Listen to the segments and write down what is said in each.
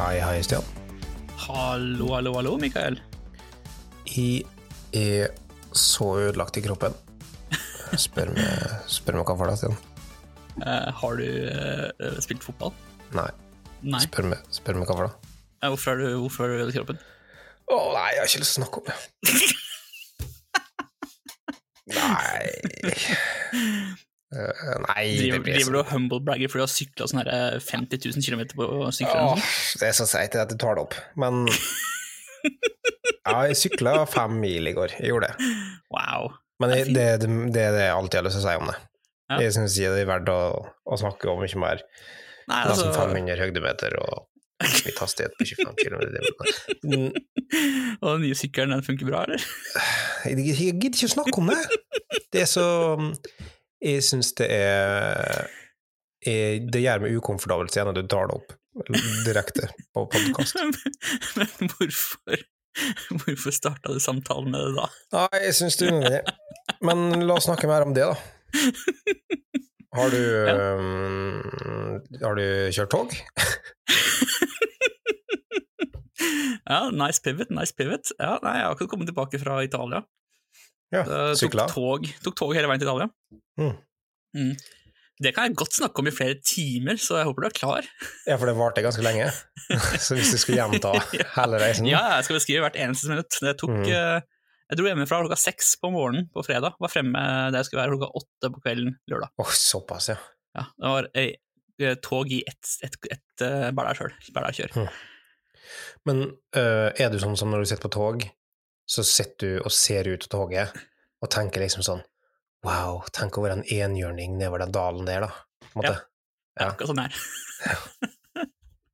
Hei, hei, Stian. Hallo, hallo, hallo, Mikael. Jeg er så ødelagt i kroppen. Spør meg, spør meg hva for deg, Stian. Uh, har du uh, spilt fotball? Nei, Nei. spør meg, spør meg hva for deg. Uh, hvorfor er du, hvorfor er du ødelagt kroppen? Å nei, jeg har ikke lyst til å snakke om det. Nei Eh, Nei, Driver, du og humblebragger fordi du har sykla sånn eh, 50 000 km på sykkelen? Åh, det er så seigt at du tar det opp, men Ja, jeg sykla fem mil i går. Jeg gjorde det. Wow. Men Det jeg, det, det, det er det jeg alltid har lyst til å si om det. Ja. Jeg syns det er verdt å, å snakke om mye mer. Nei, Nesten altså 500 høydemeter og litt hastighet på 25 km i timen. Og den nye sykkelen, den funker bra, eller? Jeg gidder ikke å snakke om det. Det er så Jeg syns det er jeg, Det gjør meg ukomfortabelt igjen når du tar det opp direkte på podkast. Men hvorfor Hvorfor starta du samtalen med det da? Nei, jeg syns det er unødvendig. Men la oss snakke mer om det, da. Har du øhm, Har du kjørt tog? Ja, nice pivot, nice pivot. Ja, nei, jeg har akkurat kommet tilbake fra Italia. Ja, Eh, Sykla? Tok tog, tok tog hele veien til Italia. Mm. Mm. Det kan jeg godt snakke om i flere timer, så jeg håper du er klar. Ja, for det varte ganske lenge. Så hvis du skulle gjenta hele reisen Ja, jeg skal beskrive hvert eneste minutt. Det tok Mm. eh, Jeg dro hjemmefra klokka seks på morgenen på fredag. Var fremme der jeg skulle være klokka åtte på kvelden lørdag. Åh, såpass, ja. Ja, det var eh, eh, tog i ett et, et, et, eh, kjør. Men øh, er du sånn som når du sitter på tog, så sitter du og ser ut av toget og tenker liksom sånn Wow, tenk å være en enhjørning nedover den dalen der, da. På en måte. Ja, akkurat sånn her.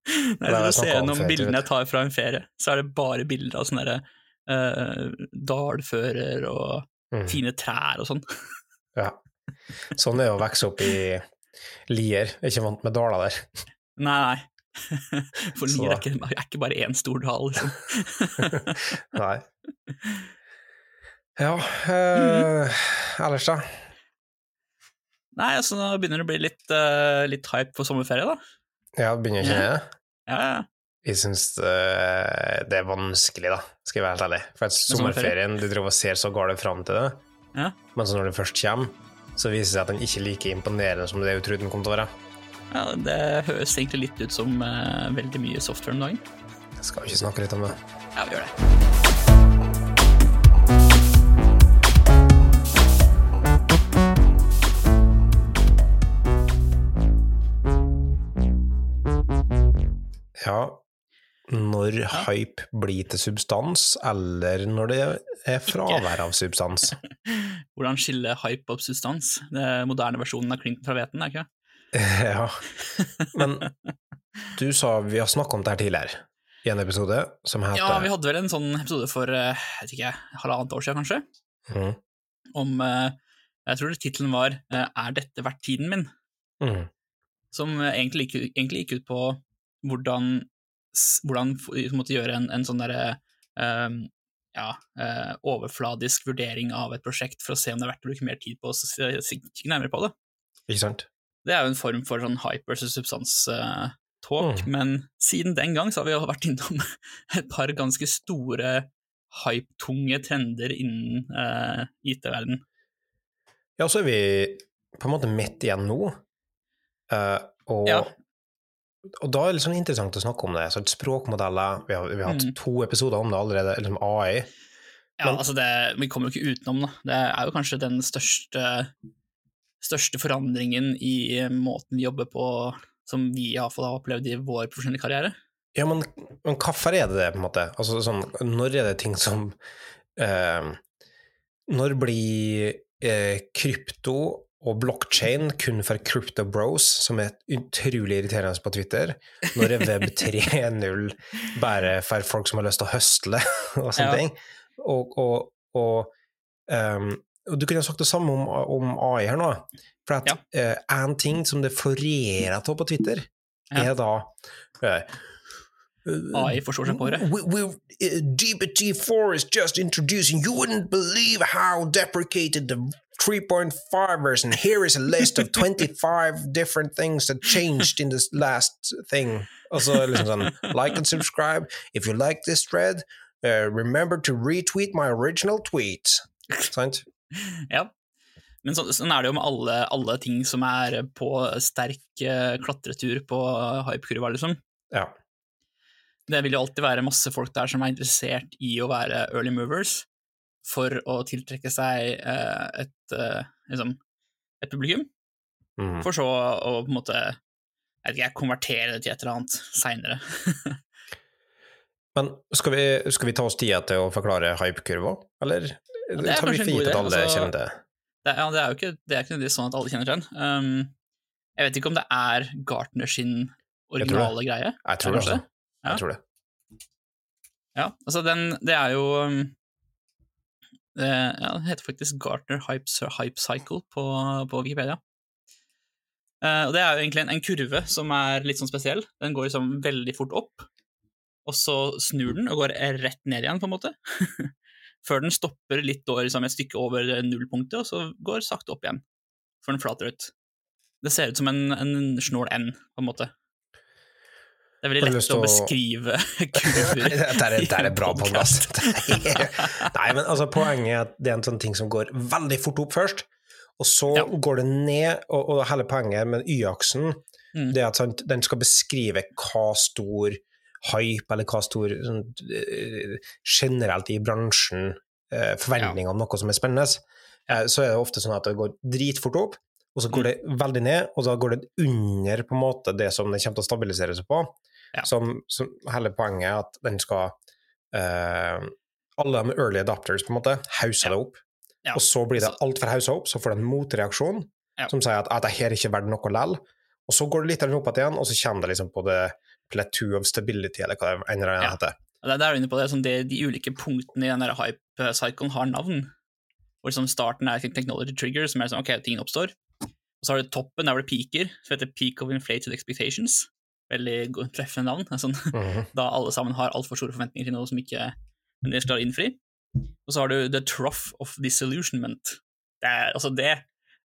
Det Når jeg ser noen bildene jeg tar fra en ferie, så er det bare bilder av sånne der, eh, dalfører og Mm. fine trær og sånn. Ja. Sånn er det å vokse opp i Lier. Jeg er ikke vant med daler der. Nei, nei. For Lier er ikke, er ikke bare én stor dal, liksom. Nei. Ja øh, Ellers, da? Nei, altså nå begynner det å bli litt, uh, litt hype på sommerferie, da. Ja, begynner ikke det? Ja, ja. Jeg syns uh, det er vanskelig, da, skal jeg være helt ærlig. For at sommerferien, du driver og ser så galt fram til det, Ja. men så når det først kommer, så viser det seg at den ikke er like imponerende som det du trodde den kom til å være. ja, det høres egentlig litt ut som uh, veldig mye software om dagen. Skal vi ikke snakke litt om det? Ja, vi gjør det. Ja, når hype blir til substans, eller når det er fravær av substans. Hvordan skille hype og substans? Er moderne versjonen av Clinton fra Veten, er ikke det? ja. Men du sa vi har snakka om det her tidligere, i en episode som heter Ja, vi hadde vel en sånn episode for eh, jeg vet ikke, halvannet år siden, kanskje, mm. om eh, Jeg tror tittelen var eh, Er dette verdt tiden min? Mm. Som egentlig, gikk- egentlig gikk ut på hvordan, hvordan måtte gjøre en, en sånn derre um, ja, uh, overfladisk vurdering av et prosjekt for å se om det er verdt å bruke mer tid på å kikke nærmere på det. Ikke sant? Det er jo en form for sånn hype versus substans-talk, Mm. men siden den gang så har vi jo vært innom et par ganske store hype-tunge trender innen uh, IT-verden. Ja, så er vi på en måte midt igjen nå. Uh, og, Ja. Og da er det litt sånn interessant å snakke om det. Så språkmodeller, vi har, vi har hatt Mm. to episoder om det allerede, liksom AI. Ja, Men- altså det, Vi kommer jo ikke utenom, da. Det er jo kanskje den største, største forandringen i måten vi jobber på, som vi iallfall har opplevd i vår profesjonelle karriere. Ja, men, men hvorfor er det det, på en måte? Altså, sånn, når er det ting som eh, Når blir eh, krypto og blockchain kun for crypto bros, som er utrolig irriterende på Twitter? Når det er web 3.0 bare for folk som har lyst til å høstle og sånne Ja. ting? Og, og, og, um, og du kunne ha sagt det samme om, om AI her nå. For at Ja. uh, ting som det florerer av på Twitter, Ja. er da uh, AI forstår seg på det. we, we, uh, GPT4 is just introducing. You wouldn't believe how deprecated the 3.5 version. Here is a list of 25 different things that changed in this last thing. Og så liksom sånn Like and subscribe. If you like this thread, uh, remember to retweet my original tweet. Sant? Ja. Men så, sånn er det jo med alle, alle ting som er på sterk uh, klatretur på hypekurva, liksom. Ja. Det vil jo alltid være masse folk der som er interessert i å være early movers for å tiltrekke seg eh, et, eh, liksom, et publikum, mm. for så å på en måte jeg vet ikke, konvertere det til et eller annet seinere. Men skal vi, skal vi ta oss tida til å forklare hypekurva, eller er tar vi for gitt at alle altså- kjenner det? Det, er- ja, det er jo ikke, det er ikke nødvendigvis sånn at alle kjenner til den. Um, jeg vet ikke om det er Gartner sin Jeg originale greie. Jeg tror det, altså. Ja. Jeg tror det. Ja, altså den, det er jo um, ja, det heter faktisk Gartner Hype, Hype Cycle på, på Wikipedia. Uh, og det er jo egentlig en, en kurve som er litt sånn spesiell. Den går liksom veldig fort opp, og så snur den og går rett ned igjen, på en måte. Før den stopper litt da, liksom et stykke over nullpunktet, og så går sakte opp igjen. Før den flater ut. Det ser ut som en, en snål N, på en måte. Det er veldig lett å å- beskrive kurver. Dette er, det er bra podkast. Nei, men altså, poenget er at det er en sånn ting som går veldig fort opp først, og så Ja. går det ned, og, og hele poenget med Y-aksen Mm. det er at sant, den skal beskrive hva stor hype, eller hva stor sånn, eh, generelt i bransjen eh, forventninger om noe som er spennende. Eh, så er det ofte sånn at det går dritfort opp, og så går det veldig ned, og da går det under på en måte det som den kommer til å stabilisere seg på. Ja. Som, som hele poenget er at den skal eh, Alle de early adopters på en måte hauser Ja. det opp, Ja. og så blir det altfor hausa opp, så får det en motreaksjon som sier at, at det her er ikke verdt noe lell. Og så går det litt opp igjen, og så kommer det liksom på det plateau of stability, eller hva det enn det heter. Det, er du inne på det, som det, de ulike punktene i den hype-cyclen har navn. Hvor liksom starten er technology trigger, som er sånn ok, tingen oppstår. Og så har du toppen, der hvor det peaker, som heter peak of inflated expectations. Veldig go- treffende navn. Det mm Sånn, Mhm. da alle sammen har altfor store forventninger til noe som ikke men de skal innfri. Og så har du the trough of disillusionment. Det er, altså det,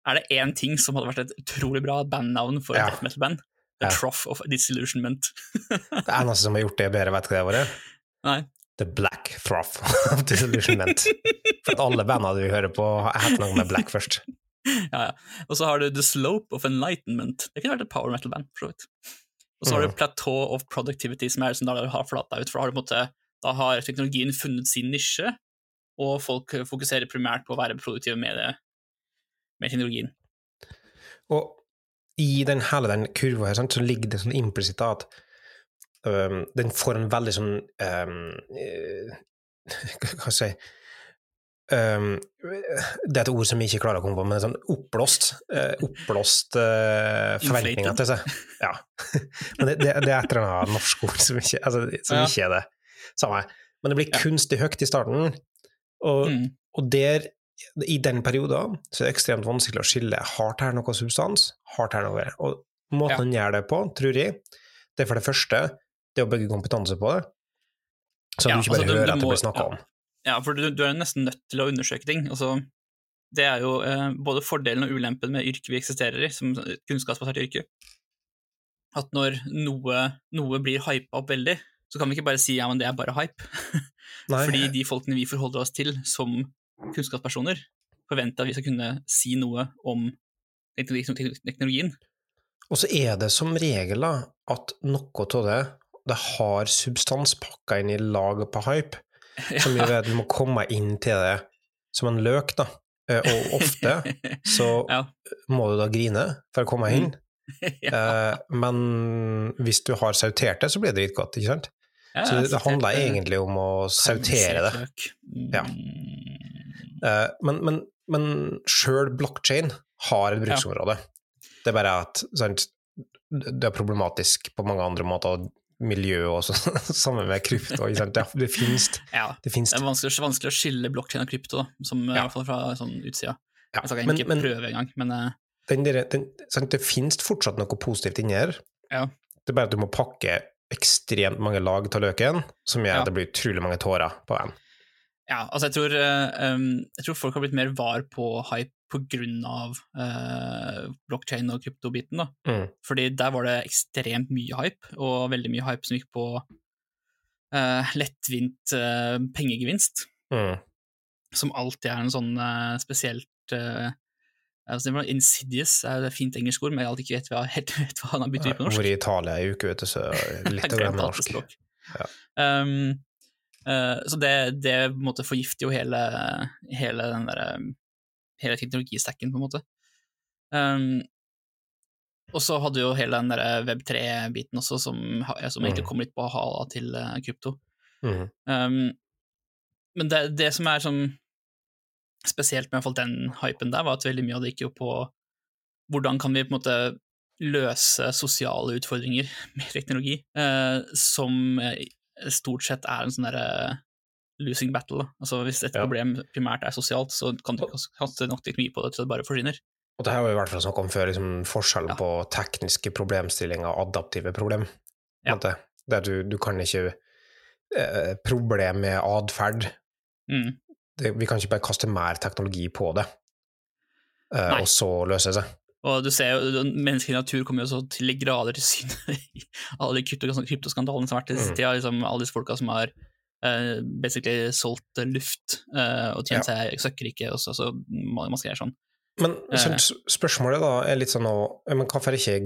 er det én ting som hadde vært et utrolig bra bandnavn for Ja. et death metal-band, the Ja. trough of disillusionment. Det er noe som har gjort det bedre, vet du hva det har vært? Nei. The Black Trough of Disillusionment. For alle bandene du hører på, heter noe med black først. ja, ja. Og så har du The Slope of Enlightenment. Det kunne vært et power metal-band, for så vidt. Og så har du. Plateau of Productivity, som er der du har flata ut, for da har, du måte, da har teknologien funnet sin nisje, og folk fokuserer primært på å være produktive med, det, med teknologien. Og i den hele den kurva her, sant, så ligger det sånn implisitt at um, den får en veldig sånn eh, Hva skal jeg si øhm, Det er et ord som vi ikke klarer å komme på, men sånn oppblåst Uh, Oppblåst uh, forventninger til seg. Ja. men det, det, det er et eller annet norsk ord som ikke, altså, som Ja. ikke er det samme. Men det blir kunstig høyt i starten, og, Mm. og der i den perioden så er det ekstremt vanskelig å skille har det her noe substans, har det her noe Og måten Ja. gjør det på, tror jeg, det er for det første det å bygge kompetanse på det, så Ja, du ikke bare altså, hører at det blir snakka om. Ja, for du, du er nesten nødt til å undersøke ting. Altså, det er jo eh, både fordelen og ulempen med yrket vi eksisterer i, som kunnskapsbasert yrke. At når noe, noe blir hypa opp veldig, så kan vi ikke bare si ja, men det er bare hype. Fordi de folkene vi forholder oss til som kunnskapspersoner, forventer at vi skal kunne si noe om teknologien. Og så er det som regel da, at noe av det det har substans pakka inn i lag på hype, som gjør at du må komme inn til det som en løk, da. Eh, Og ofte så ja. må du da grine for å komme inn. ja. Eh, men hvis du har sautert det, så blir det dritgodt, ikke sant? Ja, Så det, det handler egentlig om å sautere det. karamellisert. Ja. Mm. Eh, men men, men sjøl blokkjede har et bruksområde. Det er bare at sant, det er problematisk på mange andre måter. Miljø og sånn, sammen med krypto. Det, det finnes Ja, det. Finnes, det er vanskelig, vanskelig å skille blokkjede og krypto, som, som, i hvert fall fra sånn utsida. ja. Jeg skal Men, ikke men prøve engang, men eh, den der, den, sant, det finnes fortsatt noe positivt inni her. Ja. Det er bare at du må pakke ekstremt mange lag av løken, som gjør Ja. at det blir utrolig mange tårer på en. ja, altså jeg tror, um, jeg tror folk har blitt mer var på hype på grunn av eh, blockchain og kryptobiten, da. Mm. Fordi der var det ekstremt mye hype, og veldig mye hype som gikk på eh, lettvint eh, pengegevinst, Mm. som alltid er en sånn eh, spesielt eh, Insidious er et fint engelsk ord, men jeg alltid ikke vet hva, helt vet hva det betyr på norsk. Hvor i Italia er uke, vet du, så litt på norsk. Ja. Um, eh, så det, det på en måte forgifter jo hele, hele den derre Hele teknologistacken, på en måte. Um, og så hadde jo hele den derre Web3-biten også, som, som egentlig Mm. kom litt på hala til eh, krypto. Mm. Um, men det, det som er sånn spesielt med i hvert fall den hypen der, var at veldig mye av det gikk jo på hvordan kan vi på en måte løse sosiale utfordringer med teknologi, uh, som eh, stort sett er en sånn derre losing battle. Da. Altså Hvis et Ja. problem primært er sosialt, så kan du ikke kaste nok teknologi på det til det bare forsvinner. Og det her var i hvert fall snakk om før, liksom, forskjellen Ja. på tekniske problemstillinger og adaptive problem. Ja. Der du, du kan ikke eh, Problem med atferd Mm. Vi kan ikke bare kaste mer teknologi på det, eh, og så løse det seg. Og du ser jo, Menneskelig natur kommer jo så til de grader til syne i alle de kryptoskandalene som har vært i Mm. Liksom, alle disse folka som har eh, basically solgt luft uh, og tjent seg søkkrike og så, så ma- masse greier sånn. Men Eh. spørsmålet da er litt sånn å ja, men Hvorfor ikke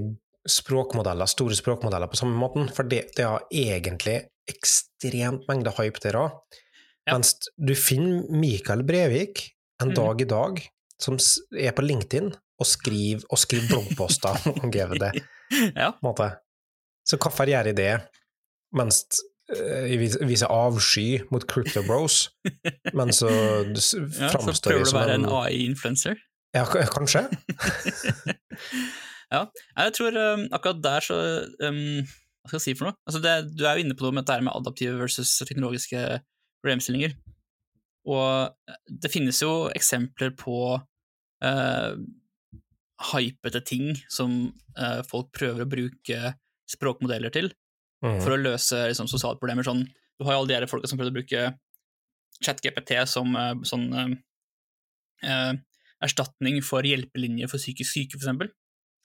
språkmodeller, store språkmodeller på samme måten? For det, det har egentlig ekstremt mengde hype der òg. Ja. Mens du finner Mikael Brevik en Mhm. dag i dag som er på LinkedIn og skriver, og skriver bloggposter om GVD. ja. Så hvorfor gjør jeg det, mens viser avsky mot Crypto Bros, men så s- ja, så prøver du å være en en AI-influencer. Ja, kanskje? ja, jeg tror um, akkurat der så um, Hva skal jeg si for noe? Altså det, du er jo inne på noe med dette med adaptive versus teknologiske problemstillinger. Og det finnes jo eksempler på uh, hypete ting som uh, folk prøver å bruke språkmodeller til Mm. for å løse liksom, sosiale problemer. Sånn, du har jo alle de her folka som prøvde å bruke ChatGPT som uh, sånn uh, uh, erstatning for hjelpelinje for psykisk syke, for eksempel.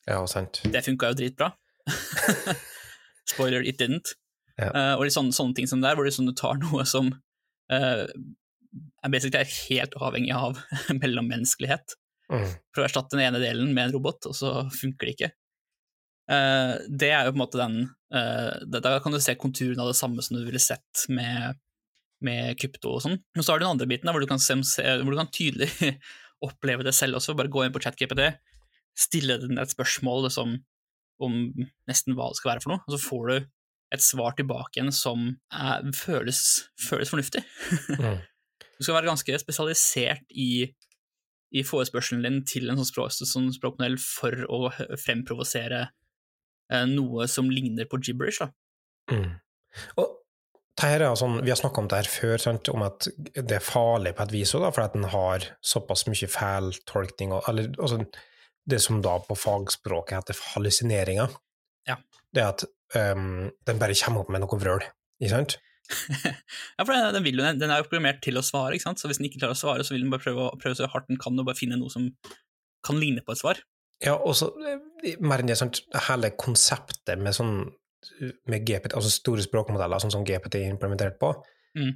Ja, sant. Det funka jo dritbra. Spoiler, it didn't. Ja. Uh, og litt sånne, sånne ting som der, hvor sånn du tar noe som uh, basically er helt avhengig av mellommenneskelighet, Mm. for å erstatte den ene delen med en robot, og så funker det ikke. Eh, det er jo på en måte den eh, Da kan du se konturen av det samme som du ville sett med, med krypto og sånn. Men så har du den andre biten da, hvor du kan, se, hvor du kan tydelig oppleve det selv også. Bare gå inn på ChatGPT, stille den et spørsmål liksom, om nesten hva det skal være for noe, og så får du et svar tilbake igjen som er, føles, føles fornuftig. Mm. Du skal være ganske spesialisert i, i forespørselen din til en sånn, språk, sånn språkmodell for å fremprovosere noe som ligner på gibberish. Da. Mm. Og sånn, Vi har snakka om det her før, sant? om at det er farlig på et vis òg, fordi for at den har såpass mye feiltolkning, eller altså, det som da på fagspråket heter hallusineringer. Ja. Det at um, den bare kommer opp med noe vrøl, ikke sant? ja, for den, den, jo, den er jo programmert til å svare, ikke sant? så hvis den ikke klarer å svare, så vil den bare prøve, å- prøve så hardt den kan og bare finne noe som kan ligne på et svar. Ja, og så eh, mer enn det, sant, hele konseptet med sånn med GPT, altså store språkmodeller, sånn som GPT er implementert på, Mm.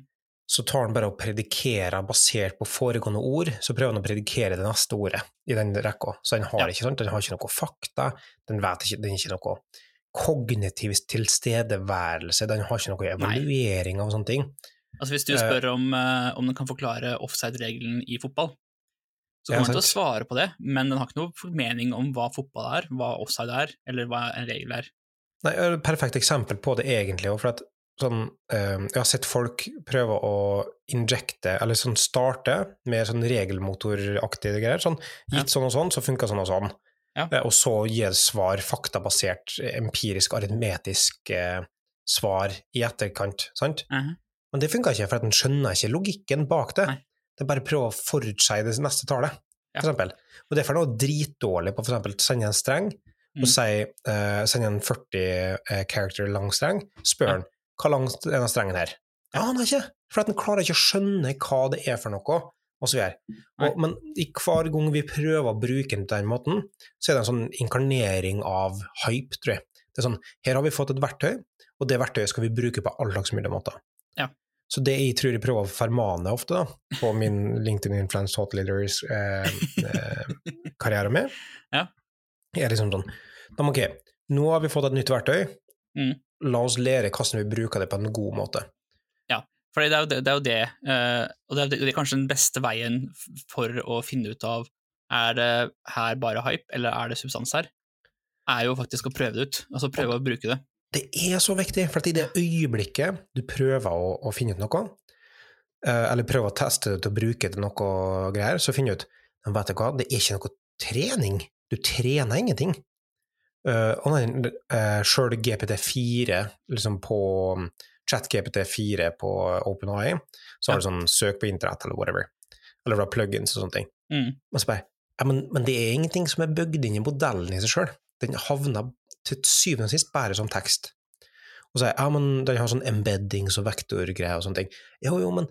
så tar den bare og predikerer basert på foregående ord, så prøver den å predikere det neste ordet i den rekka. Så den har, Ja. ikke, sant? den har ikke noe fakta, den vet ikke, den er ikke noe kognitiv tilstedeværelse, den har ikke noe evaluering av sånne ting. Altså Hvis du Eh. spør om, eh, om den kan forklare offside-regelen i fotball, så Ja, kommer den til å svare på det, men den har ikke noe mening om hva fotball er, hva offside er, eller hva en regel er. Nei, et perfekt eksempel på det egentlig, for at sånn, eh, jeg har sett folk prøve å injekte, eller sånn starte med sånn regelmotoraktige greier, sånn Ja. gitt sånn og sånn, så funka sånn og sånn. Ja. Eh, Og så gi et svar, faktabasert, empirisk, aritmetisk eh, svar i etterkant, sant? Mhm. Men det funka ikke, for at en skjønner ikke logikken bak det. Nei. Det er bare å prøve å forutsi det neste tallet, Ja. for eksempel. Og derfor er det noe dritdårlig på for eksempel sende en streng, Mm. og si, uh, sende en 40 eh, character lang streng, spør Ja. hva lang er denne strengen her? Ja, han er ikke, for at han klarer ikke å skjønne hva det er for noe. Og så og, Men i hver gang vi prøver å bruke den på den måten, så er det en sånn inkarnering av hype, tror jeg. Det er sånn, Her har vi fått et verktøy, og det verktøyet skal vi bruke på all slags mulige måter. Ja. Så det jeg tror jeg prøver å formane ofte da, på min LinkedIn Influence Hot Leaders-karriere med, Ja. er liksom sånn da ok, Nå har vi fått et nytt verktøy, Mm. la oss lære hvordan vi bruker det på en god måte. Ja, For det er jo det, det, er jo det eh, og det er, det er kanskje den beste veien for å finne ut av er det her bare hype, eller er det substans her, er jo faktisk å prøve det ut, altså prøve å bruke det. Det er så viktig, for i det øyeblikket du prøver å, å finne ut noe, eh, eller prøver å teste det til å bruke det til noe greier, så finner du ut men vet du hva, det er ikke noe trening. Du trener ingenting. Uh, uh, Sjøl GPT4 liksom på ChatGPT4 på OpenAI, så har du sånn søk på internett eller whatever. Eller du plugins og sånne ting. Mm. Men, så bare, ja, men, men det er ingenting som er bygd inn i modellen i seg sjøl. Den havner til syvende og sist bare som tekst. Og så er ja, men den har sånn embeddings og vektorgreier og sånne ting. Jo, jo, men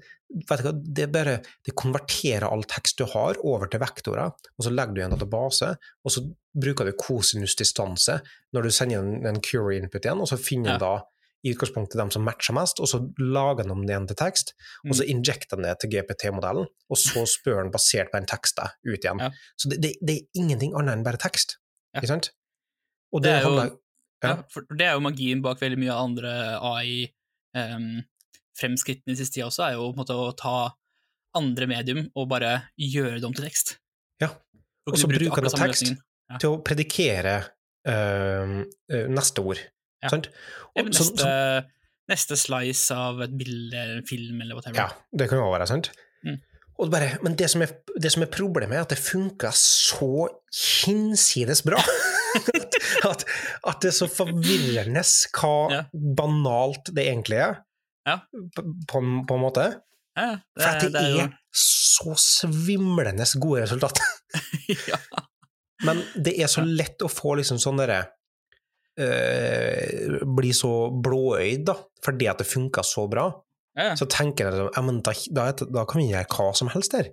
vet du hva, det er bare Det konverterer all tekst du har, over til vektorer, og så legger du igjen en database, og så bruker du kosinusdistanse når du sender en, en query input igjen, og så finner Ja. da i utgangspunktet dem som matcher mest, og så lager de det igjen til tekst, og så injekter den det til GPT-modellen, og så spør den basert på den teksten ut igjen. Ja. Så det, det, det er ingenting annet enn bare tekst, Ja. ikke sant? Og Det det, er jo- handler Ja. Ja. det er jo magien bak veldig mye andre AI-fremskrittene i siste tida også, er jo på en måte å ta andre medium og bare gjøre det om til tekst. Ja. Og så bruker den tekst. ja. til å predikere eh, neste ord. Ja. Sant? Og neste, så- neste slice av et bilde eller en film eller whatever. ja, det kan jo være, sant? Mm. Bare, men det som, er, det som er problemet, er at det funker så hinsides bra. at, at det er så forvirrende hva Ja. banalt det egentlig er, Ja. på, på, en- måte. Ja, For at det, det er er, jo så svimlende gode resultater. ja. Men det er så lett å få liksom sånn derre øh, Bli så blåøyd, da, fordi at det funka så bra. Så tenker jeg liksom, ja, men da, da, da kan vi gjøre hva som helst der.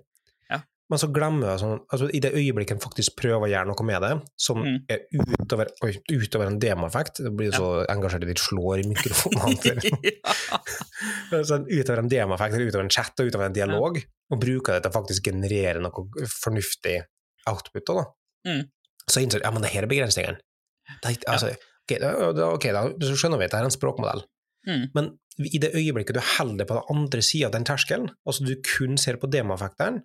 Ja. Men så glemmer jeg sånn altså I det øyeblikket en faktisk prøver å gjøre noe med det, som Mm. er utover, oi, utover en demoeffekt Det blir så så engasjert i de slår i mikrofonen. ja. sånn, utover en demoeffekt, eller utover en chat og utover en dialog, og bruker det til å faktisk generere noe fornuftig output. Da. Mm. Så innser jeg ja, men det her er begrensningene. Det, altså, ok, da, da, så skjønner vi at det er en språkmodell. Mm. Men i det øyeblikket du holder på den andre sida av den terskelen, altså du kun ser på demoeffekteren,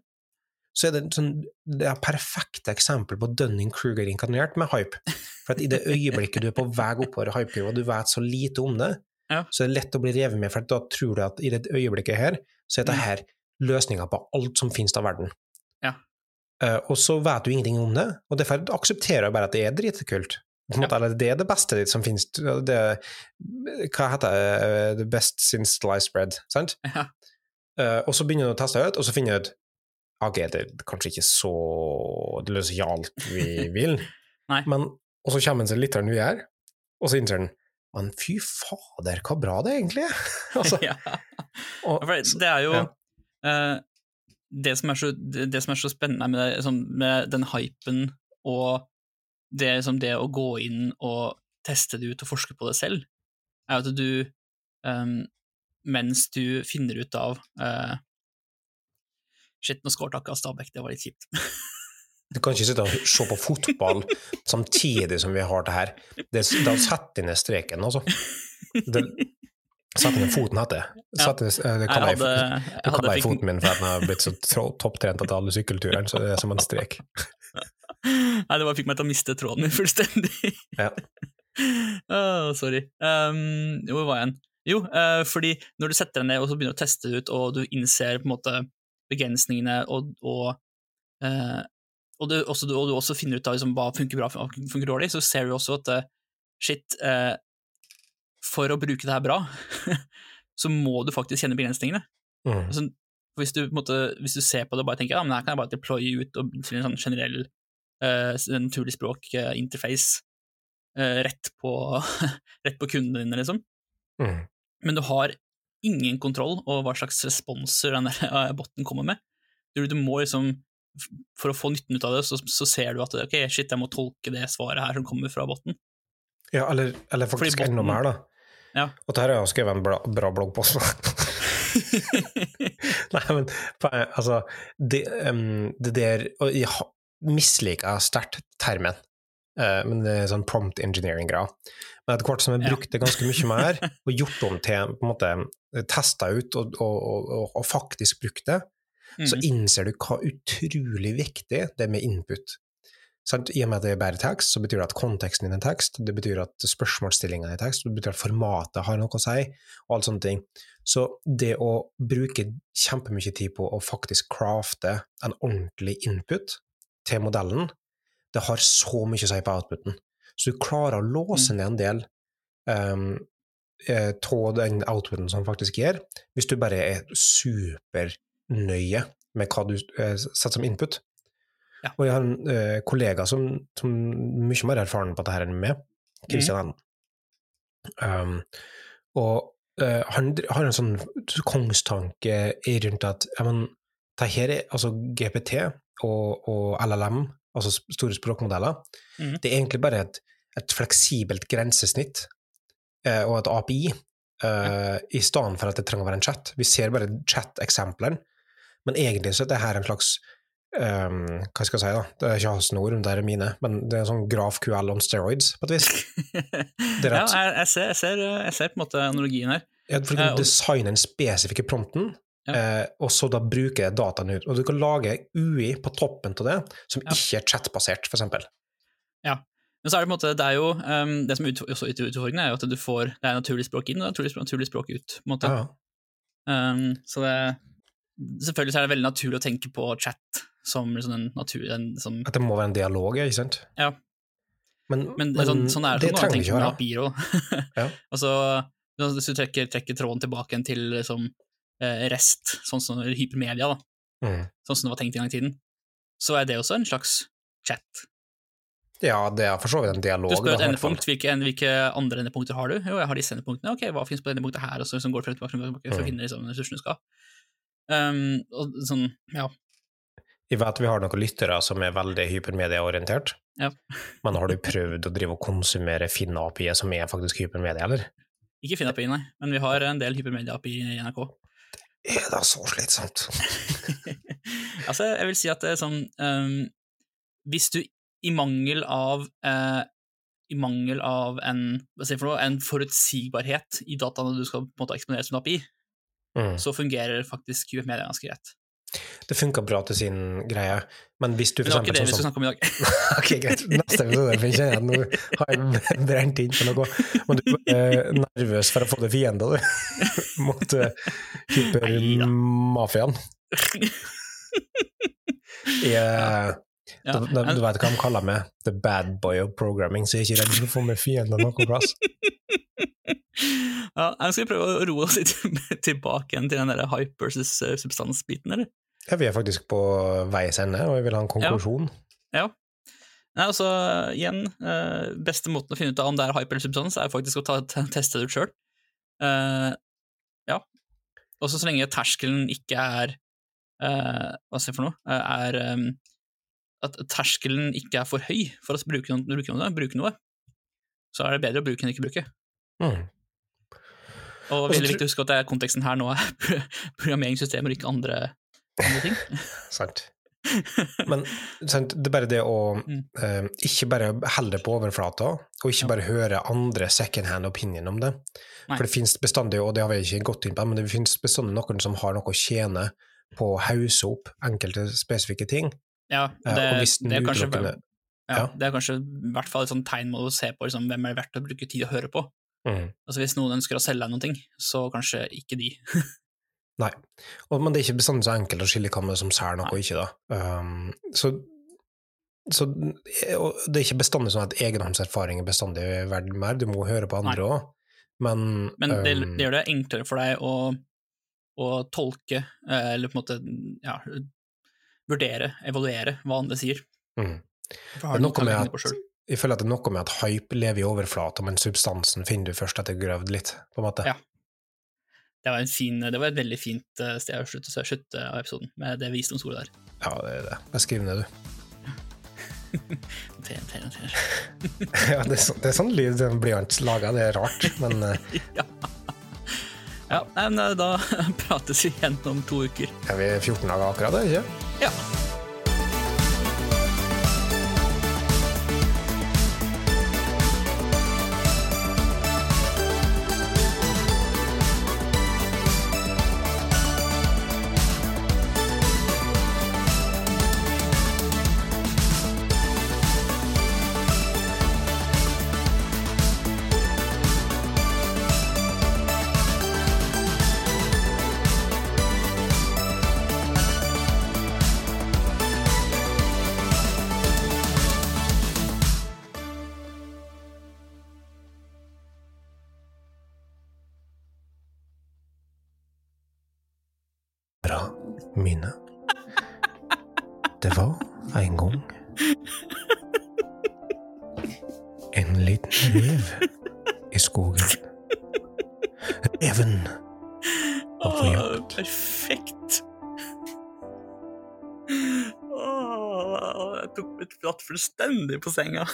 så er det, sånn, det er perfekte eksempel på Dunning-Kruger inkarnert med hype. For i det øyeblikket du er på vei oppover hypekurva, og du vet så lite om det, Ja. så er det lett å bli revet med, for da tror du at i det øyeblikket her, så er dette Mm. her løsninga på alt som finnes av verden. Ja. Uh, og så vet du ingenting om det, og derfor aksepterer jeg bare at det er dritkult. Måte, Eller det er det beste som finnes. Det, hva heter det? The best since sliced bread, sant? Ja. Uh, og så begynner du å teste ut, og så finner du ut ok, det er kanskje ikke så Det løser ikke alt vi vil, men Og så kommer han seg litt av er, og så innser han men fy fader, hva bra det egentlig er! altså, ja. og, For det- er jo ja. uh, det, som er så, det, som er så spennende med, det, med den hypen og det, liksom, det å gå inn og teste det ut og forske på det selv, er at du um, Mens du finner ut av eh, Shit, nå skåret akkurat Stabæk, det var litt kjipt. Du kan ikke sitte og se på fotball samtidig som vi har det her. Det, da setter jeg ned streken, altså. Det, setter ned foten, heter det. Eh, det kaller jeg, jeg kaller jeg fikk, foten min for at den har blitt så topptrent etter alle sykkelturene, så det er som en strek. Nei, det bare fikk meg til å miste tråden min fullstendig. Ja. Oh, sorry. Um, hvor var jeg igjen? Jo, uh, fordi når du setter deg ned og så begynner å teste det ut, og du innser på en måte begrensningene, og, og, eh, og, du, også, og du også finner ut av liksom, hva funker bra og funker dårlig, så ser du også at eh, shit, eh, for å bruke det her bra, så må du faktisk kjenne begrensningene. Mm. Altså, hvis, du, måte, hvis du ser på det og bare tenker ja, men her kan jeg bare deploye ut og, til en sånn generell eh, naturlig språk-interface eh, rett, på, rett på kundene dine, liksom. Mm. Men du har ingen kontroll over hva slags responser den der eh, botten kommer med. du, du må liksom For å få nytten ut av det, så, så ser du at ok, shit, jeg må tolke det svaret her som kommer fra botten. Ja, eller, eller faktisk enda mer, da. Ja. Og dette har jeg skrevet en bra, bra bloggpost Nei, men altså Det, um, det der Og jeg misliker sterkt termen, uh, men det er sånn prompt engineering-greia. Etter hvert som jeg brukte ganske mye mer, og gjort om til på en måte testa ut og, og, og, og faktisk brukt det, så Mhm. innser du hva utrolig viktig det er med input. Sant? I og med at det er bare tekst, så betyr det at konteksten i en tekst, det betyr at spørsmålsstillinga i tekst, det betyr at formatet har noe å si, og alle sånne ting. Så det å bruke kjempemye tid på å faktisk crafte en ordentlig input til modellen, det har så mye å si på outputen. Så du klarer å låse ned en del um, av den outputen som faktisk gir, hvis du bare er supernøye med hva du eh, setter som input. Ja. Og jeg har en uh, kollega som, som er mye mer erfaren på dette enn meg, Kristian Enden. Um, og uh, han har en sånn kongstanke rundt at ja, men, det her er altså GPT og, og LLM, altså store språkmodeller, Mhm. det er egentlig bare et, et fleksibelt grensesnitt eh, og et API, eh, i stedet for at det trenger å være en chat. Vi ser bare chat-eksemplene, men egentlig så er det her en slags um, hva skal jeg si da, det er ikke hans ord, det er mine, men det er en sånn graf QL on steroids, på et vis. Det er ja, jeg, jeg, ser, jeg, ser, jeg ser på en måte analogien her. Ja, for du Eh, kan og- designe den spesifikke prompten, Ja. eh, og så da bruker jeg dataen ut. Og du kan lage UI på toppen av det, som Ja. ikke er chatbasert, for eksempel. Men så er det på en måte, det er jo, um, det som er utfordringen, er jo at du får det er naturlig språk inn og naturlig, er naturlig språk ut. på en måte. Ja. Um, så det, selvfølgelig så er det veldig naturlig å tenke på chat som liksom en natur, en, som, At det må være en dialog, ikke sant? Ja. Men, men det, er sånn, sånn er det, det sånn trenger ikke å være. Òg. Ja. altså, hvis du trekker, trekker tråden tilbake igjen til liksom, REST, sånn som hypermedia, da, Mm. sånn som det var tenkt en gang i tiden, så er det også en slags chat. Ja, det er for så vidt en dialog. Du spør et endepunkt, hvilke, en- hvilke andre endepunkter har du? Jo, jeg har disse endepunktene. Ok, hva finnes på denne punktet her? Og så liksom går du tilbake, tilbake for å Mm. finne liksom, ressursene du skal. Um, og sånn, ja. Jeg vet vi har noen lyttere som er veldig hypermedieorientert, Ja. men har du prøvd å drive og konsumere Finn-API som er faktisk hypermedia, eller? Ikke Finn-API, nei, men vi har en del hypermedia-API i NRK. Er da så slitsomt? altså, jeg vil si at det er sånn um, Hvis du i mangel av uh, i mangel av en, for noe, en forutsigbarhet i dataene du skal på en måte eksponere som en API, Mm. så fungerer faktisk QF Media ganske greit. Det funka bra til sin greie, men hvis du for det var ikke det eksempel vi skulle snakke om i dag. Ok, greit. Neste episode, jeg nå har jeg brent inn på noe. Men du er nervøs for å få det fiender, du. Mot uh, hypermafiaen. Ja, du, du, du vet hva de kaller meg? The bad boy of programming, så jeg er ikke redd for å få med fiender noen plass. Ja, skal prøve å roe oss litt tilbake igjen til den der hype versus eh, substans-biten, eller? Ja, vi er faktisk på veis ende, og vi vil ha en konklusjon. Ja. Nei, altså, igjen, eh, beste måten å finne ut av om det er hype eller substans, er faktisk å ta, teste det ut sjøl. ja. Og så lenge terskelen ikke er uh, Hva skal jeg for noe? Eh, er um, At terskelen ikke er for høy for å bruke noe, bruke noe, bruke noe så er det bedre å bruke enn ikke bruke. Mm. Og veldig viktig å huske at det er konteksten her nå er programmeringssystemer ikke andre, andre ting. Sant. Men sant, det er bare det å Mm. eh, ikke bare holde det på overflata, og ikke bare høre andre second hand opinion om det. Nei. For det finnes bestandig, og det har vi ikke gått inn på, men det finnes bestandig noen som har noe å tjene på å hause opp enkelte spesifikke ting. Ja, Eh, det, og det er kanskje Ja, Ja. det er kanskje i hvert fall et sånt tegn må å se på liksom, hvem er det verdt å bruke tid å høre på. Mm. Altså Hvis noen ønsker å selge deg noe, så kanskje ikke de. Nei. Og, men det er ikke bestandig så enkelt å skille hva som selger noe og ikke, da. Um, så, så og det er ikke bestandig sånn at egenhåndserfaring er bestandig verdt mer, du må høre på andre òg, men, Men det, um, det gjør det enklere for deg å, å tolke, eh, eller på en måte ja, vurdere, evaluere hva andre sier. mm. Det er noe med at. Jeg føler at det er noe med at hype lever i overflata, men substansen finner du først etter grøvd litt, på en måte. Ja. det var, en fin, det var et veldig fint eh, sted å slutte, slutte av episoden, med det visdomsordet der. Ja, det er det. Jeg skriver ned, du. Noter, noter, noter. Ja, det, er sånn, det er sånn lyd den blyant lager. det er rart, men eh, ja. ja, men eh, da prates vi igjen om to uker. er vi 14 dager akkurat, er vi ikke? Ja. Flatt fullstendig på senga.